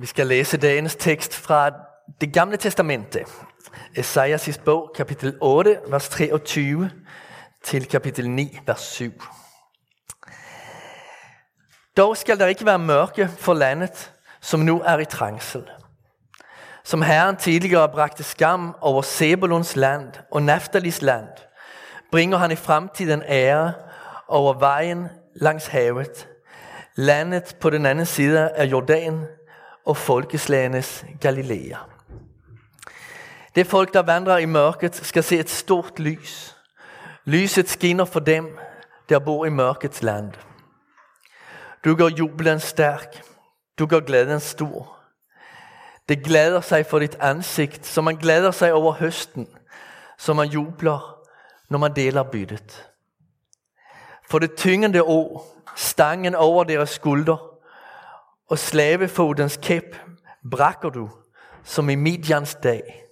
Vi skal læse dagens tekst fra det gamle testamente. Esajas bog, kapitel 8, vers 23 til kapitel 9, vers 7. Dog skal der ikke være mørke for landet, som nu er i trængsel. Som Herren tidligere bragte skam over Sebulons land og Naftalis land, bringer han i fremtiden ære over vejen langs havet, landet på den anden side af Jordan og folkeslagenes Galilea. Det folk, der vandrer i mørket, skal se et stort lys. Lyset skinner for dem, der bor i mørkets land. Du gør jublen stærk. Du gør glæden stor. Det glæder sig for dit ansigt, som man glæder sig over høsten, som man jubler, når man deler byttet. For det tyngende år, stangen over deres skulder, og slavefodens kæp brækker du, som i Midians dag.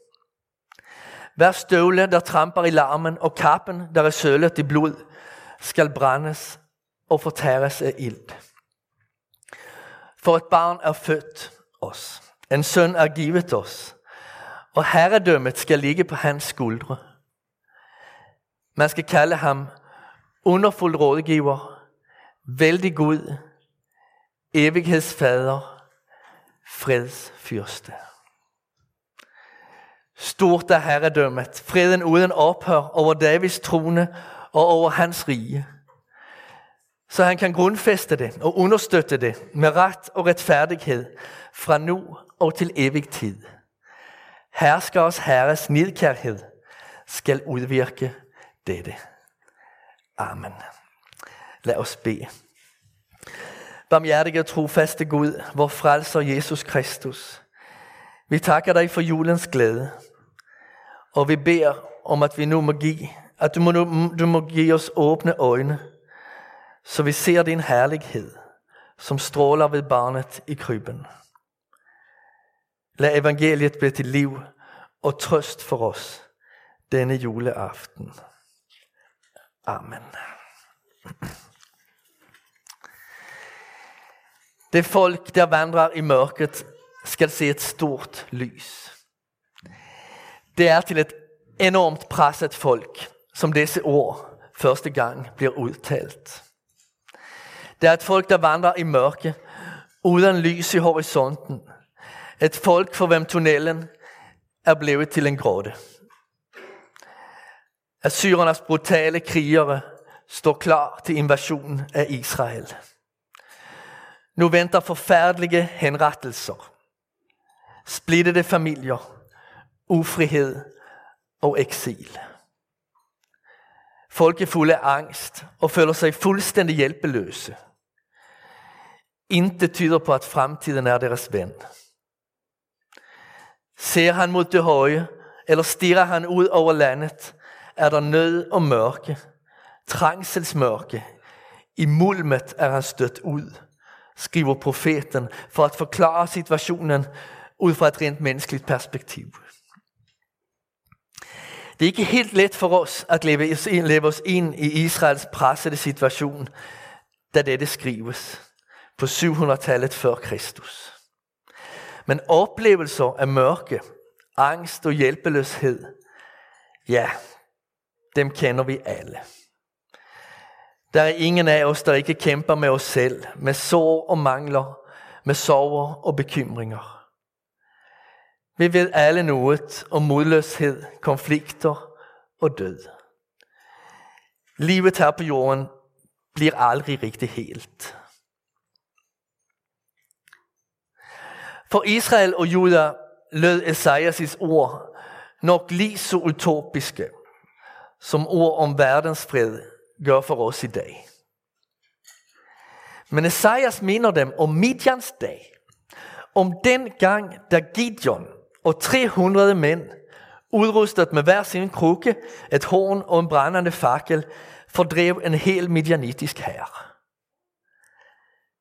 Hver støvle, der tramper i larmen, og kappen, der er sølet i blod, skal brændes og fortæres af ild. For et barn er født os. En søn er givet os. Og herredømmet skal ligge på hans skuldre. Man skal kalde ham underfuld rådgiver, vældig Gud, evighedsfader, fredsfyrste. Stort er herredømmet, freden uden ophør over Davids trone og over hans rige. Så han kan grundfeste det og understøtte det med ret og retfærdighed fra nu og til evig tid. Herskers herres nidkærhed skal udvirke dette. Amen. Lad os bede. Barmhjertige og trofaste Gud, vor frelser Jesus Kristus. Vi takker dig for julens glæde, og vi beder om, at vi nu må give, at du må, du må give os åbne øjne, så vi ser din herlighed, som stråler ved barnet i krybben. Lad evangeliet blive til liv og trøst for os denne juleaften. Amen. Det folk, der vandrer i mørket, skal se et stort lys. Det er til et enormt presset folk, som disse ord første gang bliver udtalt. Det er et folk, der vandrer i mørke, uden lys i horisonten. Et folk, for hvem tunnelen er blevet til en gråde. Assyrernes brutale krigere står klar til invasionen af Israel. Nu venter forfærdelige henrettelser, splittede familier, ufrihed og eksil. Folk er fulde af angst og føler sig fuldstændig hjælpeløse. Intet tyder på, at fremtiden er deres ven. Ser han mod det høje, eller stirrer han ud over landet, er der nød og mørke, trængselsmørke. I mulmet er han stødt ud, skriver profeten, for at forklare situationen ud fra et rent menneskeligt perspektiv. Det er ikke helt let for os at leve, leve os ind i Israels pressede situation, da dette skrives på 700-tallet før Kristus. Men oplevelser af mørke, angst og hjælpeløshed, ja, dem kender vi alle. Der er ingen af os, der ikke kæmper med os selv, med sår og mangler, med sorger og bekymringer. Vi ved alle noget om modløshed, konflikter og død. Livet her på jorden bliver aldrig rigtig helt. For Israel og Juda lød Esajas' ord nok lige så utopiske, som ord om verdens fred gør for os i dag. Men Esajas minder dem om Midians dag, om den gang, da Gideon og 300 mænd, udrustet med hver sin krukke, et horn og en brændende fakkel, fordrev en hel midianitisk herre.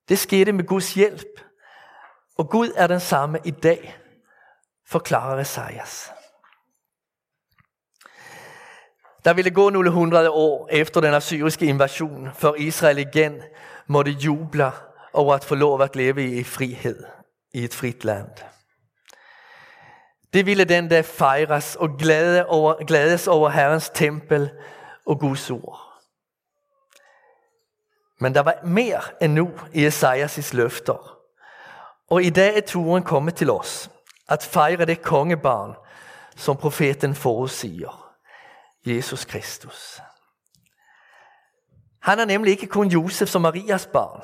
Det skete med Guds hjælp, og Gud er den samme i dag, forklarer Esajas. Der ville gå nogle hundrede år efter den assyriske invasion, for Israel igen måtte juble over at få lov at leve i frihed. i et frit land. Det ville den dag fejres og glæde over, glædes over Herrens tempel og Guds ord. Men der var mere endnu i Esajas løfter. Og i dag er turen kommet til os at fejre det kongebarn, som profeten forudsiger. Jesus Kristus. Han er nemlig ikke kun Josefs og Marias barn.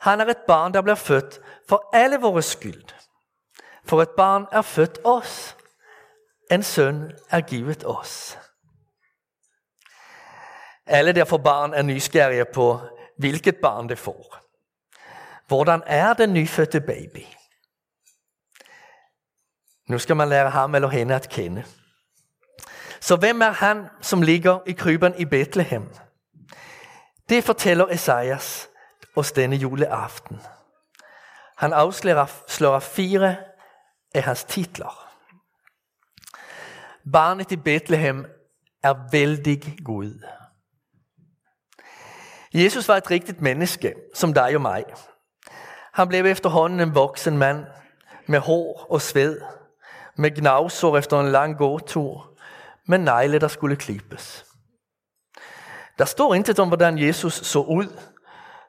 Han er et barn, der bliver født for alle vores skyld. For et barn er født os. En søn er givet os. Alle der får barn er nysgerrige på, hvilket barn det får. Hvordan er den nyfødte baby? Nu skal man lære ham eller hende at kende. Så hvem er han, som ligger i kryben i Bethlehem? Det fortæller Esajas os denne juleaften. Han afslører fire af hans titler. Barnet i Bethlehem er vældig Gud. Jesus var et rigtigt menneske, som dig og mig. Han blev efterhånden en voksen mand med hår og sved, med gnavsår efter en lang gåtur, med negle, der skulle klippes. Der står intet om, hvordan Jesus så ud,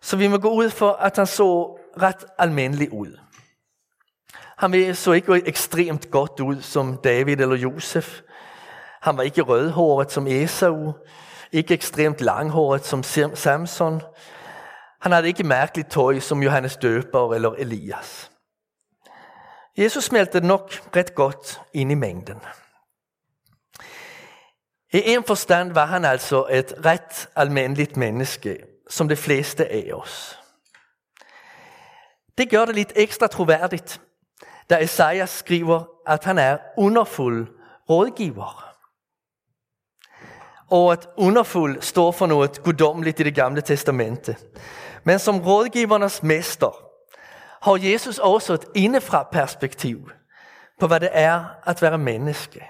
så vi må gå ud for, at han så ret almindelig ud. Han så ikke ekstremt godt ud som David eller Josef. Han var ikke rødhåret som Esau, ikke ekstremt langhåret som Samson. Han havde ikke mærkeligt tøj som Johannes Døber eller Elias. Jesus smeltede nok ret godt ind i mængden. I en forstand var han altså et ret almindeligt menneske, som de fleste af os. Det gør det lidt ekstra troværdigt, da Esajas skriver, at han er underfuld rådgiver. Og at underfuld står for noget guddommeligt i det gamle testamente. Men som rådgivernes mester har Jesus også et indefra perspektiv på, hvad det er at være menneske.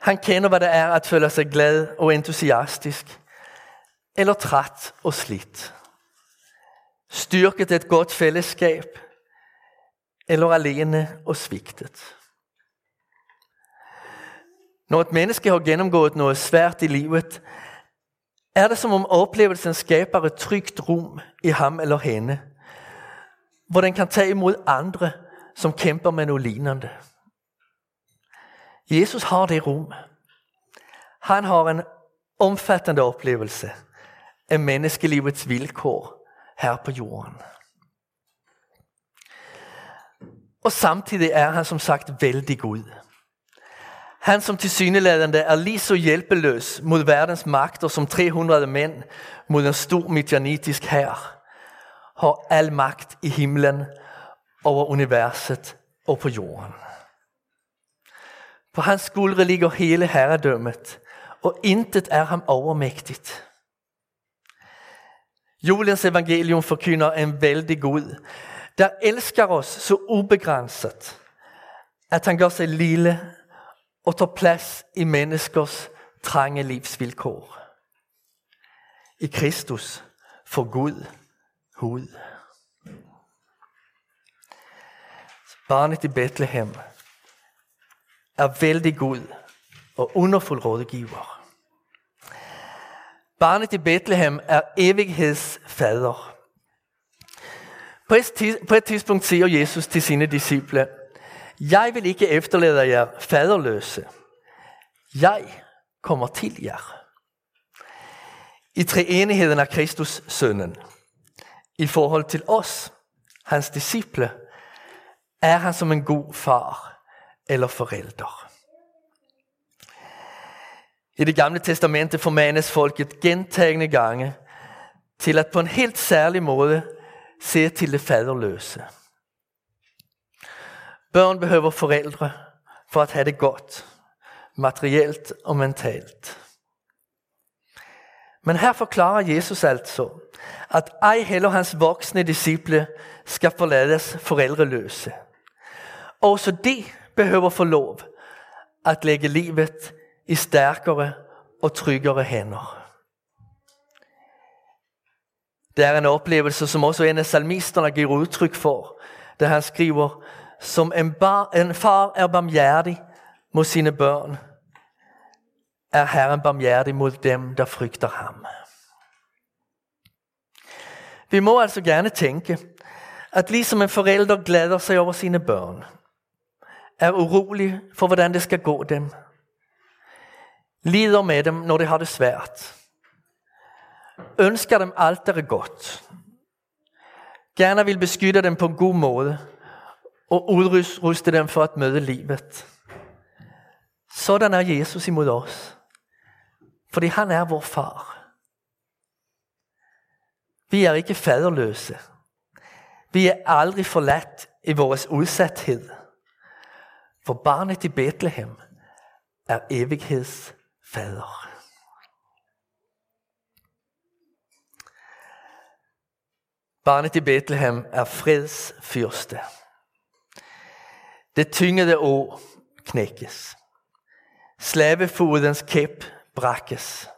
Han kender, hvad det er at føle sig glad og entusiastisk, eller træt og slidt. Styrket et godt fællesskab, eller alene og svigtet. Når et menneske har gennemgået noget svært i livet, er det som om oplevelsen skaber et trygt rum i ham eller hende, hvor den kan tage imod andre, som kæmper med noget lignende. Jesus har det rum. Han har en omfattende oplevelse af menneskelivets vilkår her på jorden. Og samtidig er han som sagt vældig god. Han som til syneladende er lige så hjælpeløs mod verdens magter som 300 mænd mod en stor midjanitisk hær, har al magt i himlen over universet og på jorden. På hans skuldre ligger hele herredømmet, og intet er ham overmægtigt. Julens evangelium forkynder en vældig Gud, der elsker os så ubegrænset, at han gør sig lille og tager plads i menneskers trange livsvilkår. I Kristus får Gud hud. Barnet i Bethlehem er vældig god og underfuld rådgiver. Barnet i Bethlehem er evighedsfader. På et, på et tidspunkt siger Jesus til sine disciple, jeg vil ikke efterlade jer faderløse. Jeg kommer til jer. I treenigheden er Kristus sønnen. I forhold til os, hans disciple, er han som en god far eller forælder. I det gamle testamente formanes folket gentagende gange til at på en helt særlig måde se til det faderløse. Børn behøver forældre for at have det godt, materielt og mentalt. Men her forklarer Jesus altså, at ej heller hans voksne disciple skal forlades forældreløse. Også de behøver få lov at lægge livet i stærkere og tryggere hænder. Det er en oplevelse, som også en af salmisterne giver udtryk for, da han skriver, som en, bar, en far er barmhjertig mod sine børn, er Herren barmhjertig mod dem, der frygter ham. Vi må altså gerne tænke, at ligesom en forælder glæder sig over sine børn, er urolig for, hvordan det skal gå dem, lider med dem, når de har det svært, ønsker dem alt, der er godt, gerne vil beskytte dem på en god måde, og udruste dem for at møde livet. Sådan er Jesus imod os. Fordi han er vor far. Vi er ikke faderløse. Vi er aldrig forladt i vores udsathed. For barnet i Bethlehem er evighedsfader. Barnet i Bethlehem er freds fyrste. Det tyngede å knækkes. Slavefodens kæp brakkes.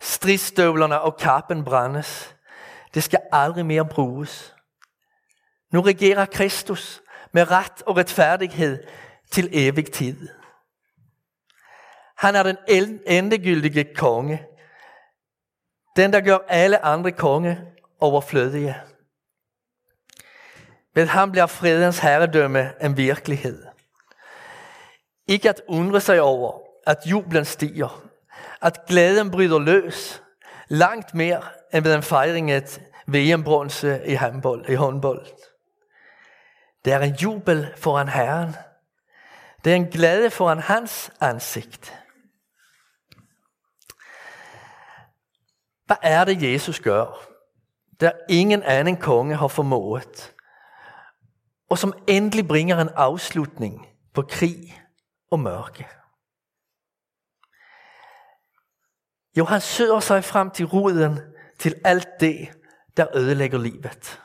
Stridsstøvlerne og kappen brændes. Det skal aldrig mere bruges. Nu regerer Kristus med ret og retfærdighed til evig tid. Han er den endegyldige konge. Den, der gør alle andre konge overflødige. Ved ham bliver fredens herredømme en virkelighed. Ikke at undre sig over, at jublen stiger, at glæden bryder løs, langt mere end ved en fejring af VM-bronze i, håndbold, i håndbold. Det er en jubel foran Herren. Det er en glæde foran hans ansigt. Hvad er det, Jesus gør, der ingen anden konge har formået, og som endelig bringer en afslutning på krig og mørke? Jo, han søger sig frem til ruden til alt det, der ødelægger livet.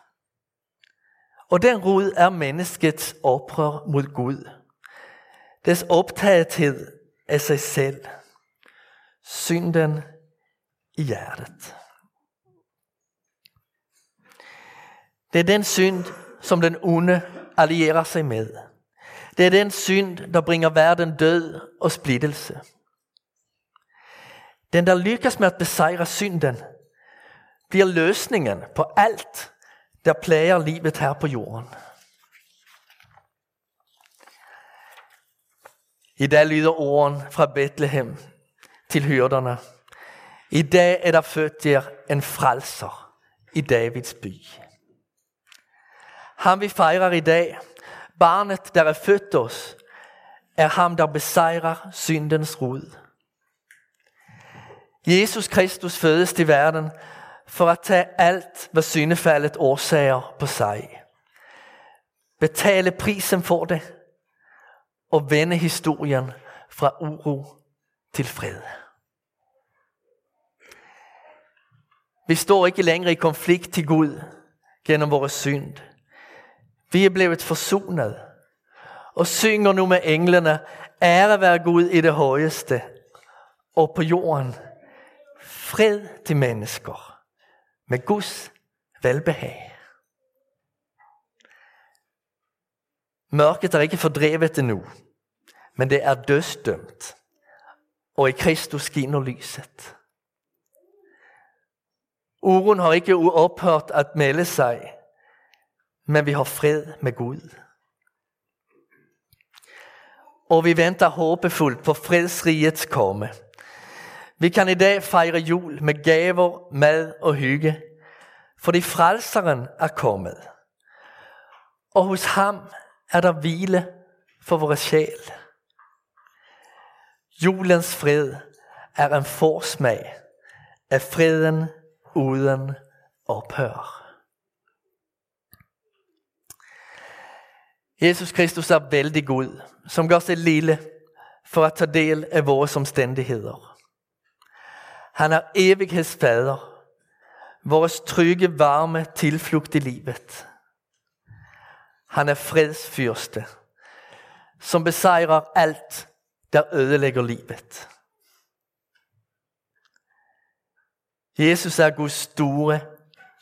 Og den rod er menneskets oprør mod Gud. Deres optagethed af sig selv. Synden i hjertet. Det er den synd, som den onde allierer sig med. Det er den synd, der bringer verden død og splittelse. Den, der lykkes med at besejre synden, bliver løsningen på alt, der plager livet her på jorden. I dag lyder orden fra Bethlehem til hyrderne. I dag er der født jer en frelser i Davids by. Han vi fejrer i dag, barnet der er født os, er ham der besejrer syndens rod. Jesus Kristus fødes til verden for at tage alt, hvad syndefaldet årsager på sig. Betale prisen for det og vende historien fra uro til fred. Vi står ikke længere i konflikt til Gud gennem vores synd. Vi er blevet forsonet og synger nu med englene, ære være Gud i det højeste og på jorden fred til mennesker med Guds velbehag. Mørket er ikke fordrevet endnu, men det er dødsdømt, og i Kristus skinner lyset. Uren har ikke ophørt at melde sig, men vi har fred med Gud. Og vi venter håbefuldt på fredsrigets komme. Vi kan i dag fejre jul med gaver, mad og hygge, fordi frelseren er kommet. Og hos ham er der hvile for vores sjæl. Julens fred er en forsmag af freden uden ophør. Jesus Kristus er vældig god, som gør sig lille for at tage del af vores omstændigheder. Han er evighedsfader, vores trygge, varme tilflugt i livet. Han er fredsfyrste, som besejrer alt, der ødelægger livet. Jesus er Guds store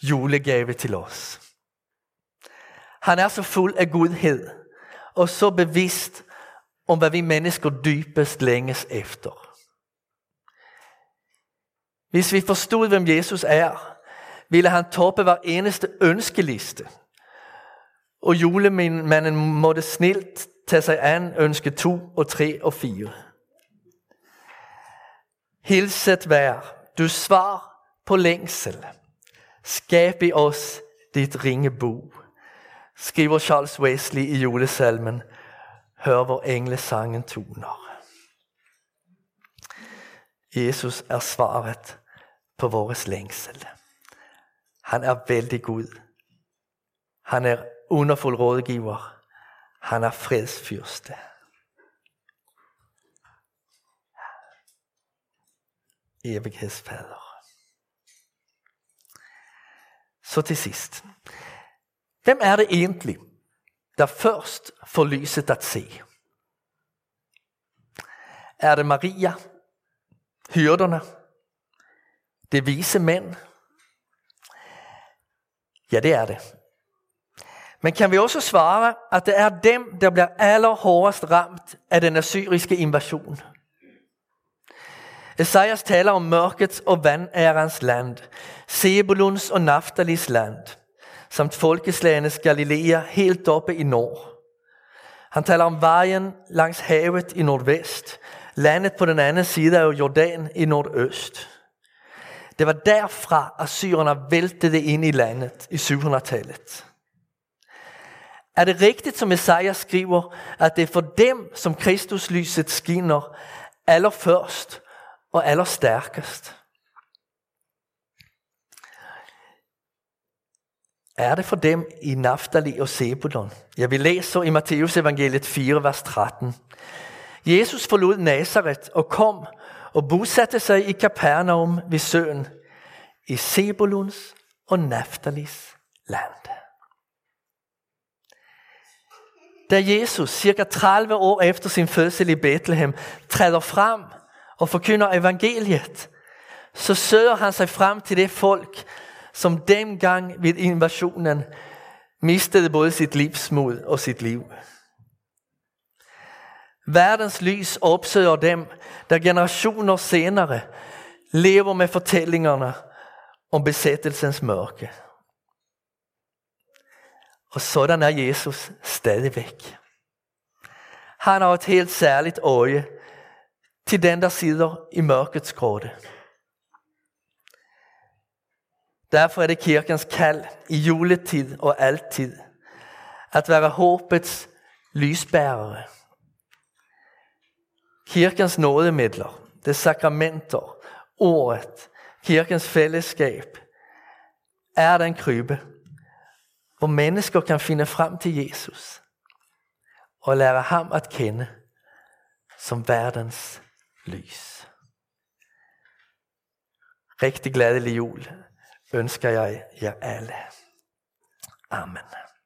julegave til os. Han er så fuld af godhed og så bevidst om, hvad vi mennesker dybest længes efter. Hvis vi forstod, hvem Jesus er, ville han toppe hver eneste ønskeliste. Og julemanden måtte snilt tage sig an ønske 2 og 3 og 4. Hilset vær, du svar på længsel. Skab i os dit ringe bo. Skriver Charles Wesley i julesalmen. Hør hvor englesangen toner. Jesus er svaret på vores længsel. Han er vældig Gud. Han er underfuld rådgiver. Han er fredsfyrste. Evighedsfader. Så til sidst. Hvem er det egentlig, der først får lyset at se? Er det Maria, hyrderne, det vise mænd? Ja, det er det. Men kan vi også svare, at det er dem, der bliver allerhårdest ramt af den assyriske invasion? Esajas taler om mørkets og vandærens land, Sebulons og Naftalis land, samt folkeslagenes Galilea helt oppe i nord. Han taler om vejen langs havet i nordvest, landet på den anden side af Jordan i nordøst. Det var derfra, at syrerne væltede ind i landet i 700-tallet. Er det rigtigt, som Esajas skriver, at det er for dem, som Kristus lyset skinner allerførst og allerstærkest? Er det for dem i Naftali og Zebulon? Ja, vi læser i Matteus evangeliet 4, vers 13. Jesus forlod Nazareth og kom og bosatte sig i Kapernaum ved søen i Sebulons og Naftalis land. Da Jesus cirka 30 år efter sin fødsel i Bethlehem træder frem og forkynder evangeliet, så søger han sig frem til det folk, som dengang ved invasionen mistede både sit livsmod og sit liv. Verdens lys opsøger dem, der generationer senere lever med fortællingerne om besættelsens mørke. Og sådan er Jesus stadigvæk. Han har et helt særligt øje til den, der sidder i mørkets gråde. Derfor er det kirkens kald i juletid og altid at være håbets lysbærere. Kirkens nådemidler, det sakramenter, ordet, kirkens fællesskab, er den krybe, hvor mennesker kan finde frem til Jesus og lære ham at kende som verdens lys. Rigtig glædelig jul ønsker jeg jer alle. Amen.